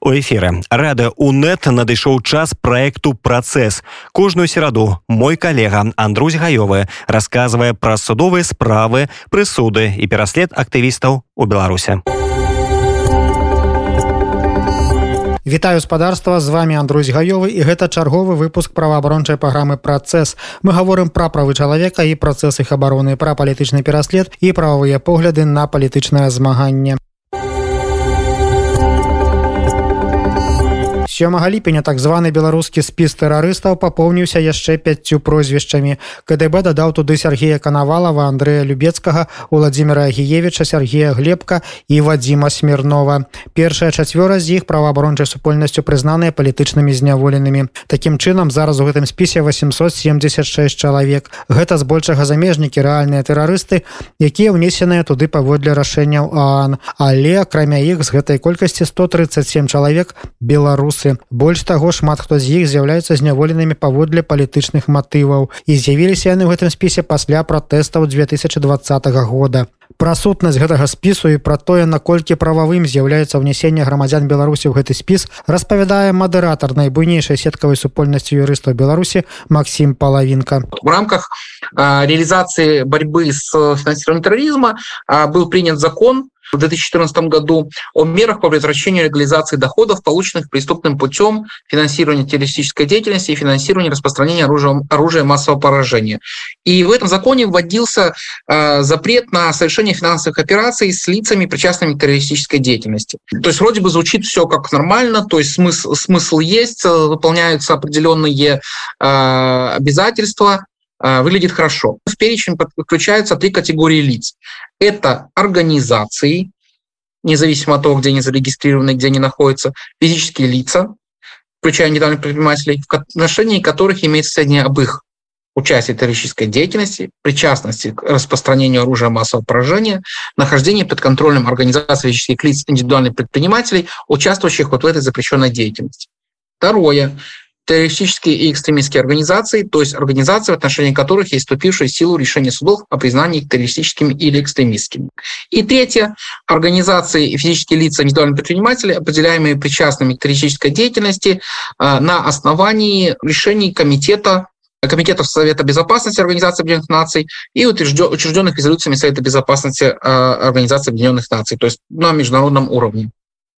у эфиры рада унет надышоў час проекту процесс кожную сераду мой коллега Андрусь гаёвы рассказывае пра судовыя справы прысуды і пераслед актывістаў у беларусе Вітаю спадарства з вами Андрусь гаёвы і гэта чарговы выпуск праваабарончай праграмы працэс мы гаворым пра правы чалавека і працэс іх абароны пра палітычны пераслед і прававыя погляды на палітычнае змаганне 7 ліпеня так званы беларускі спіс тэрарыстаў папоўніўся яшчэ пяццю прозвішчамі. КДБ дадаў туды Сергея канавалава Андрэя любецкага владимира гіевича Сергея глебка і вадзіма смірнова. Першая чацвёра з іх праваабарончай супольнасцю прызнаныя палітычнымі зняволенымі. Такім чынам зараз у гэтым спісе 876 чалавек. Гэта збольшага замежнікі рэальныя тэрарысты якія ўнесеныя туды паводле рашэнняў ААН але акрамя іх з гэтай колькасці 137 чалавек беларусы больш таго шмат хто з іх з'яўляецца зняволенымі паводле палітычных матываў. І з'явіліся яны ў гэтым спісе пасля пратэстаў 2020 года. Пра сутнасць гэтага спісу і пра тое наколькі прававым з'яўляецца ўнесенне грамадзян беларусі ў гэты спіс распавядае мадэратар найбуйнейшай сеткавай супольнасці юрыстаў беларусі Макссім палавінка. В рамках реализации борьбы с финансированием терроризма был принят закон в 2014 году о мерах по предотвращению легализации доходов, полученных преступным путем финансирования террористической деятельности и финансирования распространения оружия, оружия массового поражения. И в этом законе вводился э, запрет на совершение финансовых операций с лицами, причастными к террористической деятельности. То есть вроде бы звучит все как нормально, то есть смысл, смысл есть, выполняются определенные э, обязательства, выглядит хорошо. В перечень подключаются три категории лиц. Это организации, независимо от того, где они зарегистрированы, где они находятся, физические лица, включая недавних предпринимателей, в отношении которых имеется сведения об их участии в террористической деятельности, причастности к распространению оружия массового поражения, нахождении под контролем организации физических лиц индивидуальных предпринимателей, участвующих вот в этой запрещенной деятельности. Второе террористические и экстремистские организации, то есть организации, в отношении которых есть вступившие в силу решения судов о признании их террористическими или экстремистскими. И третье, организации и физические лица индивидуальных предпринимателей, определяемые причастными к террористической деятельности э, на основании решений комитета комитетов Совета Безопасности Организации Объединенных Наций и учрежденных резолюциями Совета Безопасности э, Организации Объединенных Наций, то есть на международном уровне.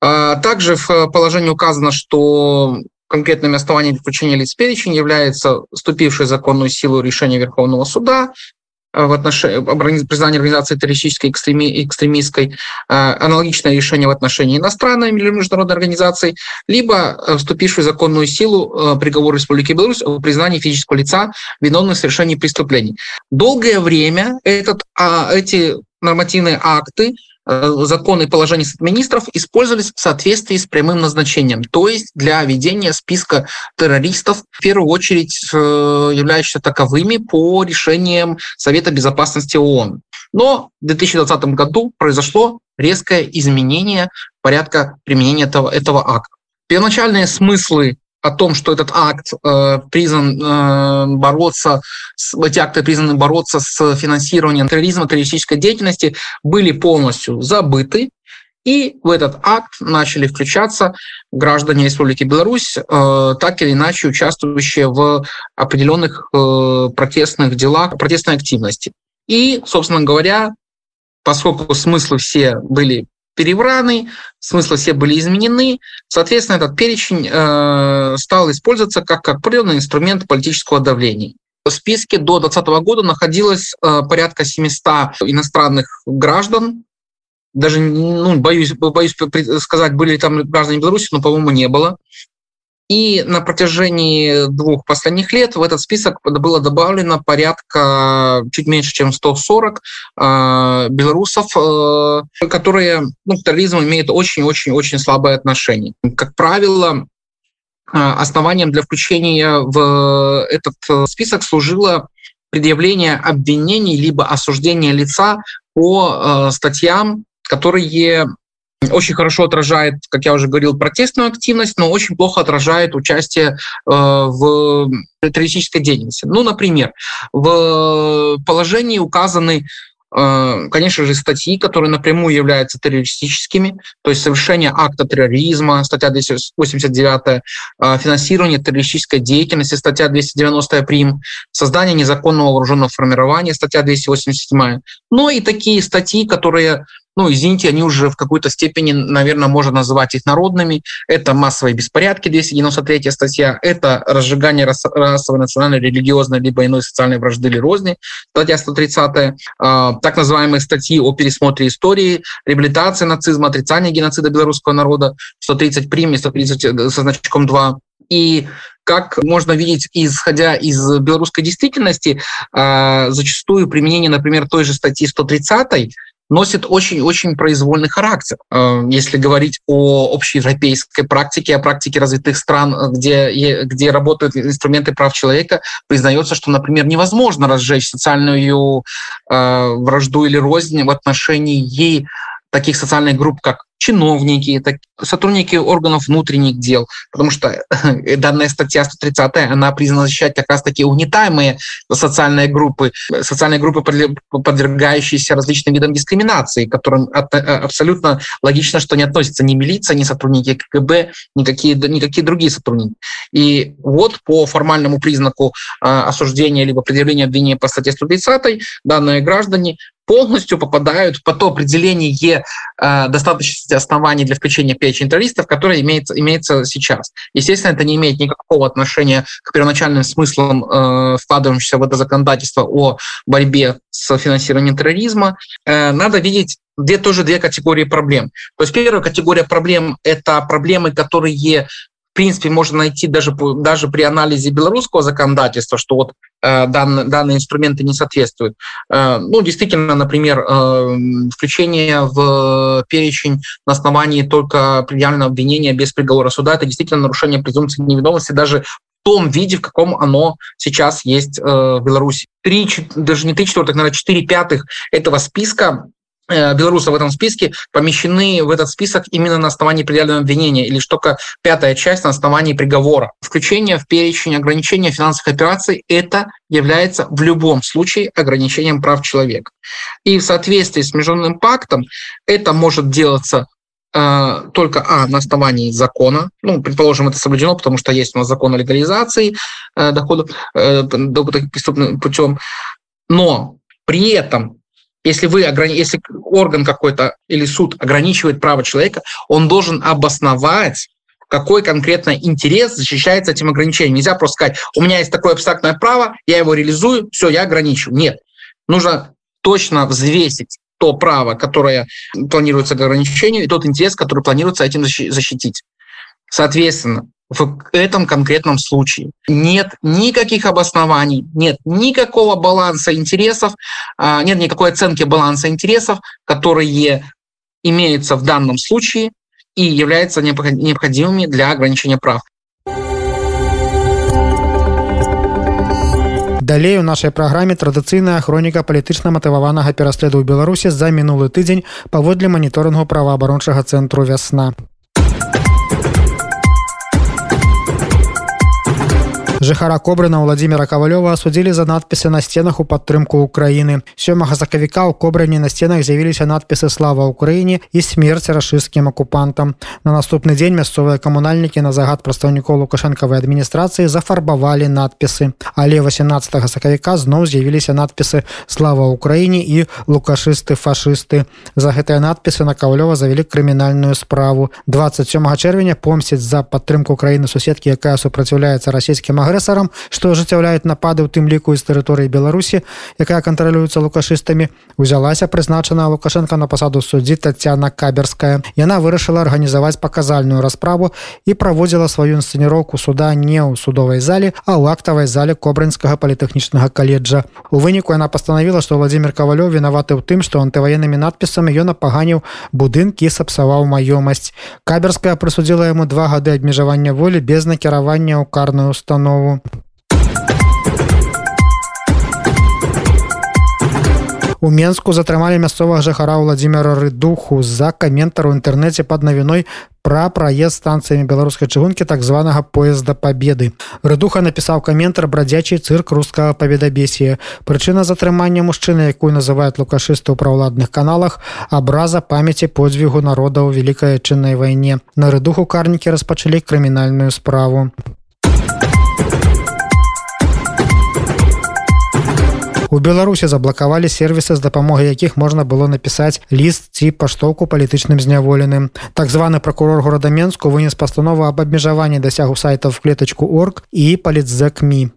А также в положении указано, что конкретными основаниями включения лиц перечень является вступившее в законную силу решение Верховного суда э, в отношении признания организации террористической экстреми, экстремистской, э, аналогичное решение в отношении иностранной или международной организации, либо э, вступившую в законную силу приговор Республики Беларусь о признании физического лица виновным в совершении преступлений. Долгое время этот, а, эти нормативные акты законы и положения министров использовались в соответствии с прямым назначением, то есть для ведения списка террористов, в первую очередь э, являющихся таковыми по решениям Совета Безопасности ООН. Но в 2020 году произошло резкое изменение порядка применения этого, этого акта. Первоначальные смыслы о том, что этот акт э, признан э, бороться, с, эти акты признаны бороться с финансированием терроризма, террористической деятельности, были полностью забыты. И в этот акт начали включаться граждане Республики Беларусь, э, так или иначе участвующие в определенных э, протестных делах, протестной активности. И, собственно говоря, поскольку смыслы все были перевраны, смыслы все были изменены. Соответственно, этот перечень э, стал использоваться как, как определенный инструмент политического давления. В списке до 2020 года находилось э, порядка 700 иностранных граждан. Даже, ну, боюсь, боюсь сказать, были ли там граждане Беларуси, но, по-моему, не было. И на протяжении двух последних лет в этот список было добавлено порядка чуть меньше, чем 140 э, белорусов, э, которые ну, к терроризму имеют очень-очень-очень слабое отношение. Как правило, э, основанием для включения в этот список служило предъявление обвинений либо осуждение лица по э, статьям, которые очень хорошо отражает, как я уже говорил, протестную активность, но очень плохо отражает участие э, в террористической деятельности. Ну, например, в положении указаны э, конечно же, статьи, которые напрямую являются террористическими, то есть совершение акта терроризма, статья 289, финансирование террористической деятельности, статья 290 прим, создание незаконного вооруженного формирования, статья 287. Но и такие статьи, которые ну, извините, они уже в какой-то степени, наверное, можно называть их народными. Это массовые беспорядки, 293 статья, это разжигание расовой, национальной, религиозной, либо иной социальной вражды или розни, статья 130, а, так называемые статьи о пересмотре истории, реабилитации нацизма, отрицание геноцида белорусского народа, 130 прим, 130 э, со значком 2. И как можно видеть, исходя из белорусской действительности, а, зачастую применение, например, той же статьи 130 носит очень-очень произвольный характер. Э, если говорить о общеевропейской практике, о практике развитых стран, где, где работают инструменты прав человека, признается, что, например, невозможно разжечь социальную э, вражду или рознь в отношении таких социальных групп, как чиновники, так, сотрудники органов внутренних дел, потому что данная статья 130, она признана защищать как раз-таки угнетаемые социальные группы, социальные группы, подвергающиеся различным видам дискриминации, которым э, абсолютно логично, что не относятся ни милиция, ни сотрудники КГБ, никакие, никакие другие сотрудники. И вот по формальному признаку э, осуждения либо предъявления обвинения по статье 130 данные граждане полностью попадают по то определение э, достаточности оснований для включения перечень террористов, которое имеется, имеется сейчас. Естественно, это не имеет никакого отношения к первоначальным смыслам, э, вкладывающимся в это законодательство о борьбе с финансированием терроризма. Э, надо видеть где тоже две категории проблем. То есть первая категория проблем – это проблемы, которые принципе, можно найти даже, даже при анализе белорусского законодательства, что вот э, данные, данные инструменты не соответствуют. Э, ну, действительно, например, э, включение в перечень на основании только предъявленного обвинения без приговора суда – это действительно нарушение презумпции невиновности даже в том виде, в каком оно сейчас есть в Беларуси. Три, даже не три четвертых, наверное, четыре пятых этого списка белорусов в этом списке помещены в этот список именно на основании предъявленного обвинения, или лишь только пятая часть на основании приговора. Включение в перечень ограничения финансовых операций – это является в любом случае ограничением прав человека. И в соответствии с Международным пактом это может делаться э, только а, на основании закона. Ну, предположим, это соблюдено, потому что есть у нас закон о легализации э, доходов э, доходов преступным путем. Но при этом если, вы, если орган какой-то или суд ограничивает право человека, он должен обосновать, какой конкретно интерес защищается этим ограничением. Нельзя просто сказать, у меня есть такое абстрактное право, я его реализую, все, я ограничу. Нет. Нужно точно взвесить то право, которое планируется к ограничению, и тот интерес, который планируется этим защитить. Соответственно, в этом конкретном случае. Нет никаких обоснований, нет никакого баланса интересов, нет никакой оценки баланса интересов, которые имеются в данном случае и являются необходимыми для ограничения прав. Далей у нашай праграме традыцыйная хроніка палітычна матываванага пераследу ў беларусі за мінулы тыдзень паводле маніторынгу праваабарончага цэнтру вясна жыхара кобрына владимира кавалёва асудзілі за надпісы на сценах у падтрымку Украіны. Сёмага сакавіка ў кобрані на сценах з'явіліся надпісы слава Украіне і смерць рашысцкім акупантам на наступны дзень мясцовыя камунальнікі на загад прадстаўнікоў лукашэнкавай адміністрацыі зафарбавалі надпісы. Але 18 сакавіка зноў з'явіліся надпісы слава Украіне і лукашысты фашысты за гэтыя надпісы на кавалёва завялі крымінальную справу. 27 чэрвеня помсціць за падтрымку краіны суседкі якая супраціўляецца расійскім агрэсарам што ажыццяўляюць напады ў тым ліку з тэрыторыі беларусі якая кантралюецца лукашыстамі узялася прызначана лукашенко на пасаду суддзі татяна каберская. Яна вырашыла арганізаваць паказальную расправу і праводзіла сваю інсцэніроўку суда не ў судовай зале а ў актавай зале кобрынскага палітэхнічнага каледжа. У выніку яна пастанавіла што владимир кавалёў вінаваты ў тым што антываеннымі надпісамі ён апаганіў будынкі сапсаваў маёмасць. Каберская прысудзіла яму два гады абмежавання волі без накіравання ў карную установу знову. у менску затрымалі мясцовага жыхара владимира рыдуху з-за каментар у інтэрнэце пад навіной пра праезд станцыямі беларускай чыгункі так званага поезда победы рыдуха напісаў каментар брадзячий цырк рускага паведабесія прычына затрымання мужчыны якую называют лукашысты ў праўладных каналах абраза памяці подзвігу народа ў вялікай чыннай вайне. На рыдуху карнікі распачалі крымінальную справу У беларусі заблакавалі сервісы з дапамогай якіх можна было напісаць ліст ці паштоўку палітычным зняволеным. Так званы прокурор горада менску вынес пастанову аб абмежаванні дасягу сайтаў в клетачку орг і палітзакмі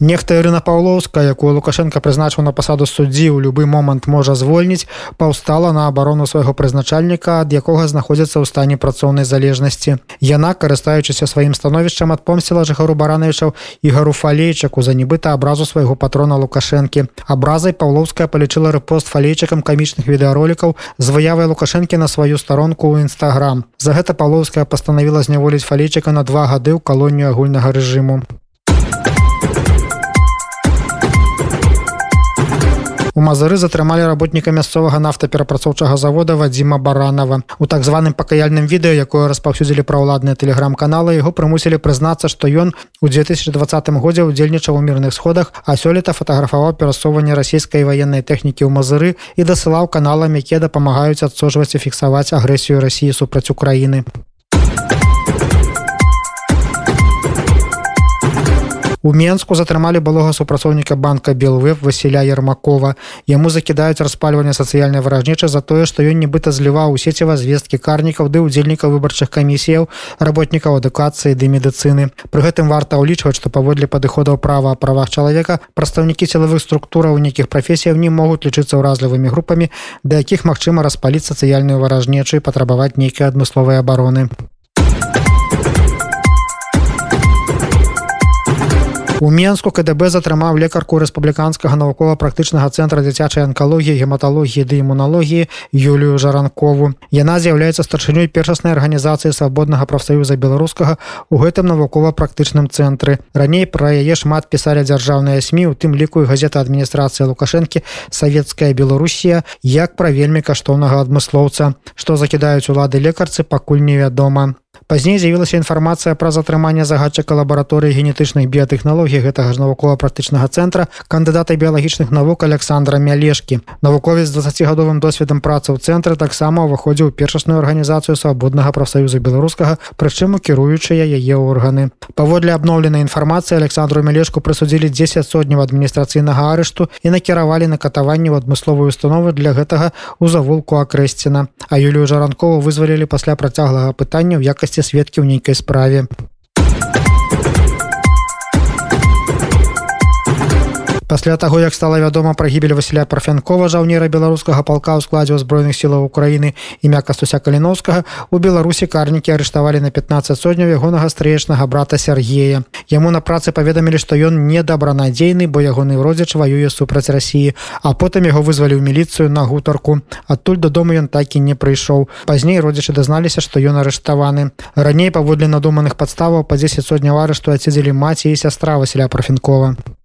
Нехта Ірына Паўлоўска, якую Лукашенко прызначыў на пасаду суддзі ў любы момант можа звольніць, паўстала на абарону свайго прызначальніка, ад якога знаходзіцца ў стане працоўнай залежнасці. Яна, карыстаючыся сваім становішчам адпомсціла жыхару баранавічаў і гару фалейчаку за нібыта абразу свайго патрона Лукашэнкі. Абразай Паўлоўская палічыла рэпост фалейчыкам камічных відэаролікаў з выявай Лукашэнкі на сваю старонку ў нстаграм. За гэта Паўлоўская пастанавіла зняволіць фалейчыка на два гады ў калонію агульнага рэжыму. У мазары затрымалі работніка мясцовага нафтаперапрацоўчага завода вадзіма баранова у так званым пакаяльным відэо якое распаўсюдзілі праўладныя тэлеграм-каналы яго прымусілі прызнацца што ён у 2020 годзе удзельнічаў у мірных сходах а сёлета фатаграфаваў перасоўванне расійскай ваеннай тэхнікі ў мазыры і дасылаў каналам якія дапамагаюць адсочваць і фіксаваць агрэсію рассіі супраць украіны У Менску затрымалі балога супрацоўніка банка Белвеб Васіля Ярмакова. Яму закідаюць распальванне сацыяльнай варажніча за тое, што ён нібыта зліваў у сеціва звесткі карнікаў ды ўдзельнікаў выбарчых камісіяў, работнікаў адукацыі ды медыцыны. Пры гэтым варта ўлічваць, што паводле падыходаў права правах чалавека прадстаўнікі сілавых структураў у нейкіх прафесіяў не могуць лічыцца ўразлівымі групамі, да якіх магчыма распаліць сацыяльную варажнечу і патрабаваць нейкай адмысловай абароны. У Менску КДБ затрымаў лекарку рэспубліканскага навукова-практычнага цэнтра дзіцячай анкалогіі гематалогіі ды імуналогіі Юлію жаранкову. Яна з'яўляецца старшынёй першаснай арганізацыі свабоднага прафсаюза беларускага у гэтым навукова-практычным цэнтры. Раней пра яе шмат пісалі дзяржаўныя сМ у тым ліку і газета адміністрацыі лукашэнкі савецкая Беларусія як пра вельмі каштоўнага адмыслоўца, што закідаюць улады лекарцы пакуль невядома. Пазней з'явілася інфармацыя пра затрыманне загадчыка лабараторыі генетычных біятэхналогій гэтага ж навукова-практычнага цэнтра кандыдата біялагічных навук Александра Мялешкі. Навуковец 20гадовым досведам працы ў цэнтры таксама ўваходзіў першасную арганізацыю свабоднага прафсаюза беларускага, прычым кіруючыя яе органы. Паводле абноўленай інфармацыі Александру Мялешку прысудзілі 10 сотняў адміністрацыйнага арышту і накіравалі на катаванне ў адмысловую установу для гэтага у завулку акрэсціна. А Юлію жаранкову вызвалілі пасля працяглага пытання ў якасці якасці сведкі ў нейкай справе. Пасля таго як стала вядома пра гібель Васіля парфянкова жаўнера беларускага палка ў складзе ўзброеных сілаў Украіны імя кастуся каліновскага у беларусі карнікі арыштавалі на 15 сотняў ягонага стрэчнага брата Сергея. Яму на працы паведамілі што ён недабранадзейны бо ягоны родзіч ваюе супраць рассіі а потым яго вызвалі ў міліцыю на гутарку. Адтуль дадому ён так і не прыйшоў. Пазней родзічы дазналіся што ён арыштаваны. Раней паводле надуманых падставаў па 10 сотняў арышту адседзелі маці і сястра Васіля парфянкова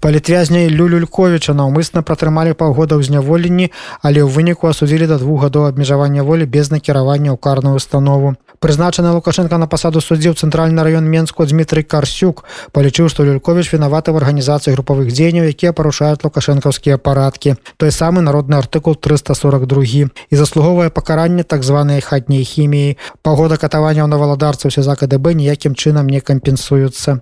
палітвязняй люлюльковича наўмысна пратрымалі паўгода ў зняволенні але ў выніку асудзілі да двух гадоў абмежавання волі без накіравання ў карную установу. Прызначаны лукашенко на пасаду суддзіў цэнтральны раён менску дмітрый карсюк палічыў што люлькович вінаваты в арганізацыі групавых дзеянняў якія парушаюць лукашэнкаўскія парадкі. Той самы народны артыкул 342 і заслуговае пакаранне так званай хатняй хіміі. Пагода катаванняў на валадарцаў сяза КДБ ніякім чынам не кампенсуюцца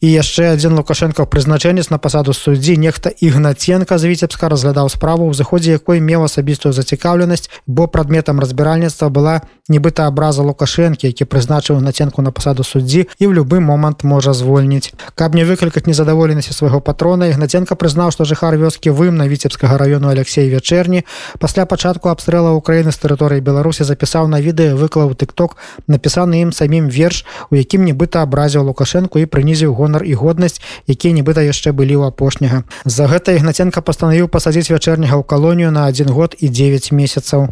і яшчэ адзін лукашенко прызначэнец на пасаду суддзі нехта ігнаценко з віцебска разглядаў справу ў заходзе якой меў асабістую зацікаўленасць бо прадметам разбіральніцтва была нібыта абраза лукашэнкі які прызначыў наценку на пасаду суддзі і ў любы момант можа звольніць. Каб не выклікаць незадаволенасці свайго патрона ігнаценко прызнаў што жыхар вёскі вым на віцебскага раёну Алексей вячэрні пасля пачатку абстрэла Украіны з тэрыторыі Беларусі запісаў на відэа выклаў тыкток напісаны ім самім верш у якім нібыта абразіў лукашэнку і прынізіў гон гонар і годнасць якія нібыта яшчэ былі ў апошняга. За гэта ігнаценко пастанавіў пасадзіць вячэрняга ў калонію на один год і 9 месяцаў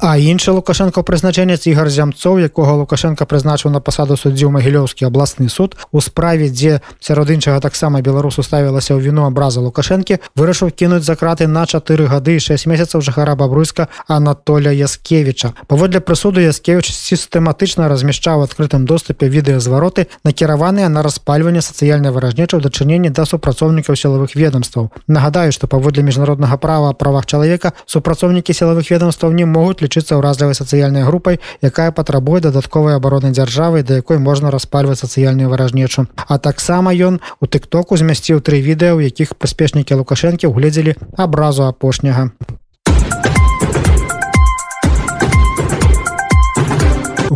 А іншы лукашенко прызначэнец ігар зямцоў якога лукашенко прызначыў на пасаду суддзі магілёўскі абласны суд у справе дзе сярод іншага таксама беларусу ставілася ў віну абраза лукашэнкі вырашыў кінуць за краты на чатыры гады і 6 месяцаў жыхара бабруйска Анатоля яскевича паводле прысуду яскевич сістэматычна размяшчаў адкрытым доступе відэазвароты накіраваныя на распальванне сацыяльнай варажнеча ў дачыненні да супрацоўнікаў сілавых ведомстваў нагадаю што паводле міжнароднага права правах чалавека супрацоўнікі сілавых ведомстваў не могуць лічыцца ўразлівай сацыяльнай групай якая патрабуе дадатковай абароны дзяржавы да якой можна распальваць сацыяльную варажнечу. А таксама ён у тыктоку змясціў тры відэа у якіх паспешнікі лукашэнкі угледзелі абразу апошняга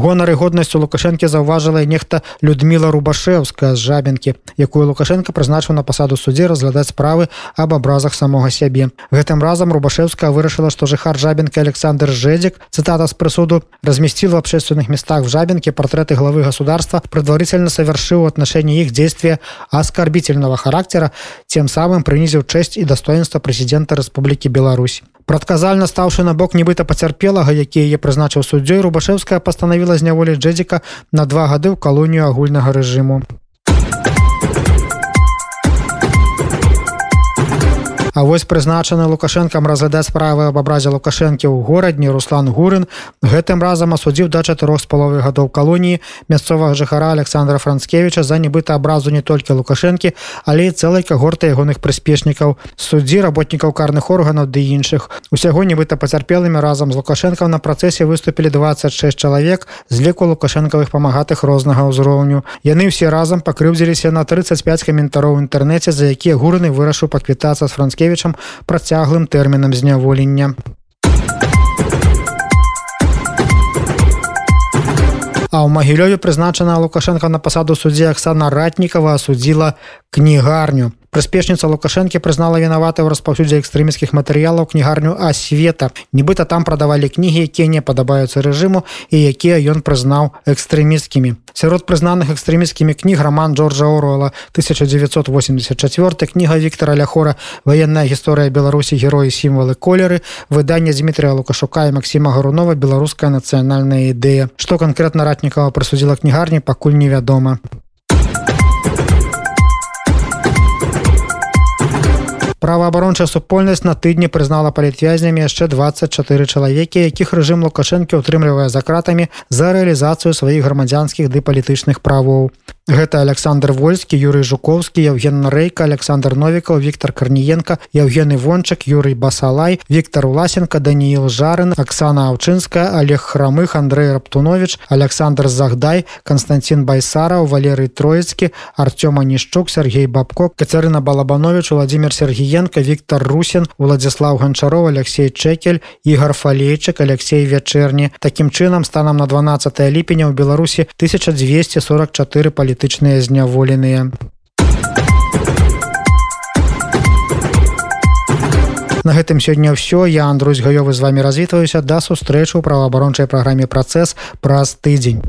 гонары годнасцю лукашэнкі заўважыла нехта людміла рубашеўская з жабінкі якую лукашенко прызначыў на пасаду суддзе разглядаць справы об абразах самога сябе гэтым разам рубашеўская вырашыла што жыхар жабінка александр жэдзік цытата з прысуду размясціл в общественных местах в жабінке партрэты главы государства предварительно совершыў отношении іх действия оскорбительного характера тем самым прынізіў честь і достоинства президента Республікі Беларусь прадказальна стаўшы на бок нібыта пацярпелага які яе прызначыў суддзёй рубашеўская пастанавіла зняволіць джедзіка на два гады ў калонію агульнага рэжыму А вось прызначаны лукашэнкам разглядаць справы аб абразе лукашэнкі ў горадні руслан гурын. Гэтым разам асудзіў да чатырох з паловы гадоў калоніі мясцовага жыхара александра францкевича за нібыта абразу не толькі лукашэнкі але і цэлай кагорта ягоных прыспешнікаў суддзі работнікаў карных органаў ды іншых. Усяго нібыта пацярпелымі разам з лукашэнкам на працэсе выступілі 26 чалавек з ліку лукашэнкавых памагатых рознага ўзроўню. Яны ўсе разам пакрыўдзіліся на 35 каментароў у інтэрнэце за якія гурны вырашыў паквітацца з францкі Янкевічам працяглым тэрмінам зняволення. А ў магілёве прызначана лукашенко на пасаду суддзі Аксана ратнікава асудзіла кнігарню прыспешніца лукашэнкі прызнала вінаваты ў распаўсюдзе экстрэміскіх матэрыялаў кнігарню асвета нібыта там прадавалі кнігі якія не падабаюцца рэжыму і якія ён прызнаў экстрэміскімі сярод прызнаных экстрэміскімі кніг роман джорджа оруэла 1984 кніга Віктора ляхора военная гісторыя беларусі героі сімвалы колеры выданне Дмітрия лукашука і Масіма гарунова беларуская нацыянальная ідэя што канкрэтна ратнікава прысудзіла кнігарні пакуль невядома праваабарончая супольнасць на тыдні прызнала палітвязнямі яшчэ 24 чалавекі якіх рэжым лукашэнкі ўтрымлівае за кратамі за рэалізацыю сваіх грамадзянскіх ды палітычных правоў гэта александр вольскі юрый жуковскі евген рэйка александр новікаў Віктор карніенко евгены вончак юрый басалай Віктор уласенко даниил жарын Аксана аўчынская олег храмых Андрей раптунович александр загдай константин байсараў валерый троецкі артёма нішчук Сергей бабко кацярына балабанович владимир сергіенко Віктор русин владислав ганчаров алексей чекель ігар фалейчык алексей вячэрні таким чынам станам на 12 ліпеня ў беларусі 1244 палі палітычныя зняволеныя. На гэтым сёння ўсё я Андрусь гаёвы з вами развітваюся да сустрэчу ў праваабарончай праграме працэс праз тыдзень.